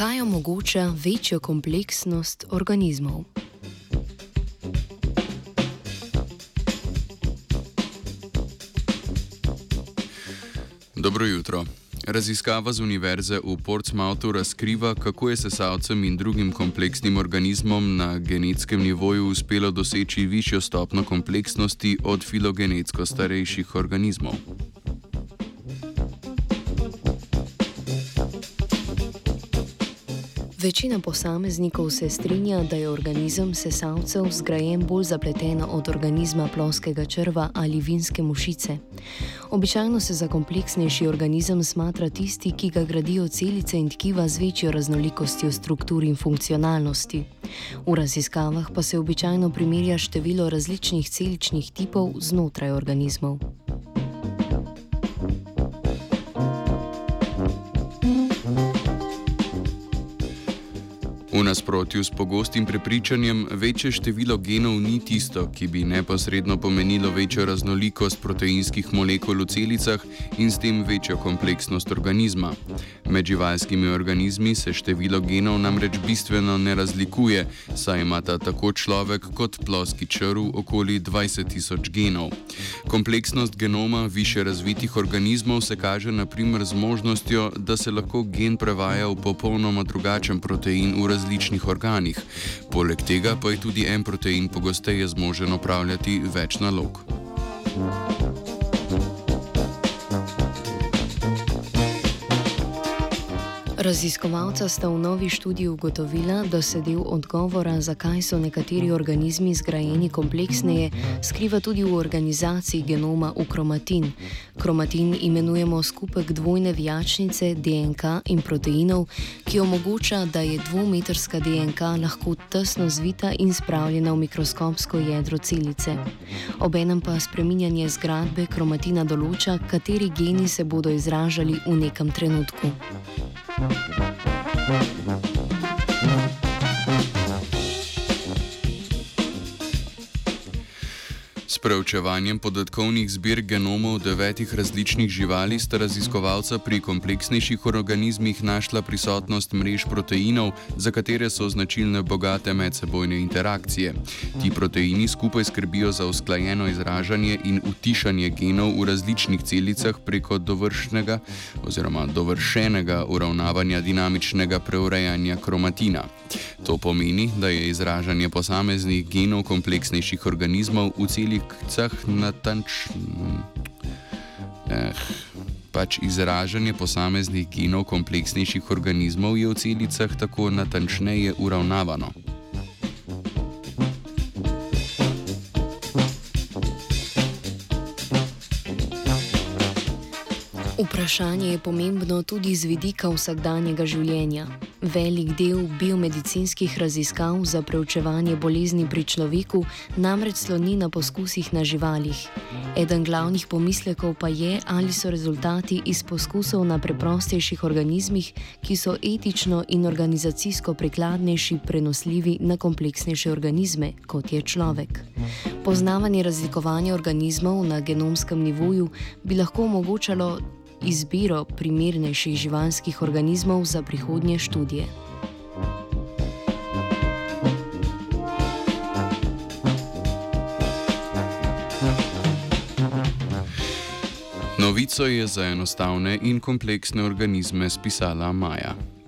Kaj omogoča večjo kompleksnost organizmov? Dobro jutro. Raziskava z Univerze v Portsmouthu razkriva, kako je sesalcem in drugim kompleksnim organizmom na genetskem nivoju uspelo doseči višjo stopno kompleksnosti od filogenetsko starejših organizmov. Večina posameznikov se strinja, da je organizem sesalcev zgrajen bolj zapleten od organizma ploskega črva ali vinske mušice. Običajno se za kompleksnejši organizem smatra tisti, ki ga gradijo celice in tkiva z večjo raznolikostjo struktur in funkcionalnosti. V raziskavah pa se običajno primerja število različnih celičnih tipov znotraj organizmov. V nasprotju s pogostim prepričanjem, večje število genov ni tisto, ki bi neposredno pomenilo večjo raznolikost proteinskih molekul v celicah in s tem večjo kompleksnost organizma. Med živalskimi organizmi se število genov namreč bistveno ne razlikuje, saj imata tako človek kot ploski črv okoli 20 tisoč genov. Kompleksnost genoma više razvitih organizmov se kaže naprimer z možnostjo, da se lahko gen prevaja v popolnoma drugačen protein v različnih različnih organih. Poleg tega pa je tudi en protein pogosteje zmožen opravljati več nalog. Raziskovalca sta v novi študiji ugotovila, da se del odgovora, zakaj so nekateri organizmi zgrajeni kompleksneje, skriva tudi v organizaciji genoma v kromatin. Kromatin imenujemo skupek dvojne vijačnice DNK in proteinov, ki omogoča, da je dvometrska DNK lahko tesno zvita in spravljena v mikroskopsko jedro celice. Obenem pa spreminjanje zgradbe kromatina določa, kateri geni se bodo izražali v nekem trenutku. Thank you. Preučevanjem podatkovnih zbirk genomov devetih različnih živali sta raziskovalca pri kompleksnejših organizmih našla prisotnost mrež proteinov, za katere so značilne bogate medsebojne interakcije. Ti proteini skupaj skrbijo za usklajeno izražanje in utišanje genov v različnih celicah preko dovršnega oziroma dovršenega uravnavanja dinamičnega preurejanja kromatina. To pomeni, da je izražanje posameznih genov kompleksnejših organizmov v celicah natančno. Eh, pač izražanje posameznih genov kompleksnejših organizmov je v celicah tako natančneje uravnavano. Vprašanje je pomembno tudi z vidika vsakdanjega življenja. Velik del biomedicinskih raziskav za preučevanje bolezni pri človeku namreč sloni na poskusih na živalih. Eden glavnih pomislekov pa je, ali so rezultati iz poskusov na preprostejših organizmih, ki so etično in organizacijsko prikladnejši, prenosljivi na kompleksnejše organizme, kot je človek. Poznavanje razlikovanja organizmov na genomskem nivoju bi lahko omogočalo izbiro primernejših živalskih organizmov za prihodnje študije. Novico je za enostavne in kompleksne organizme spisala Maja.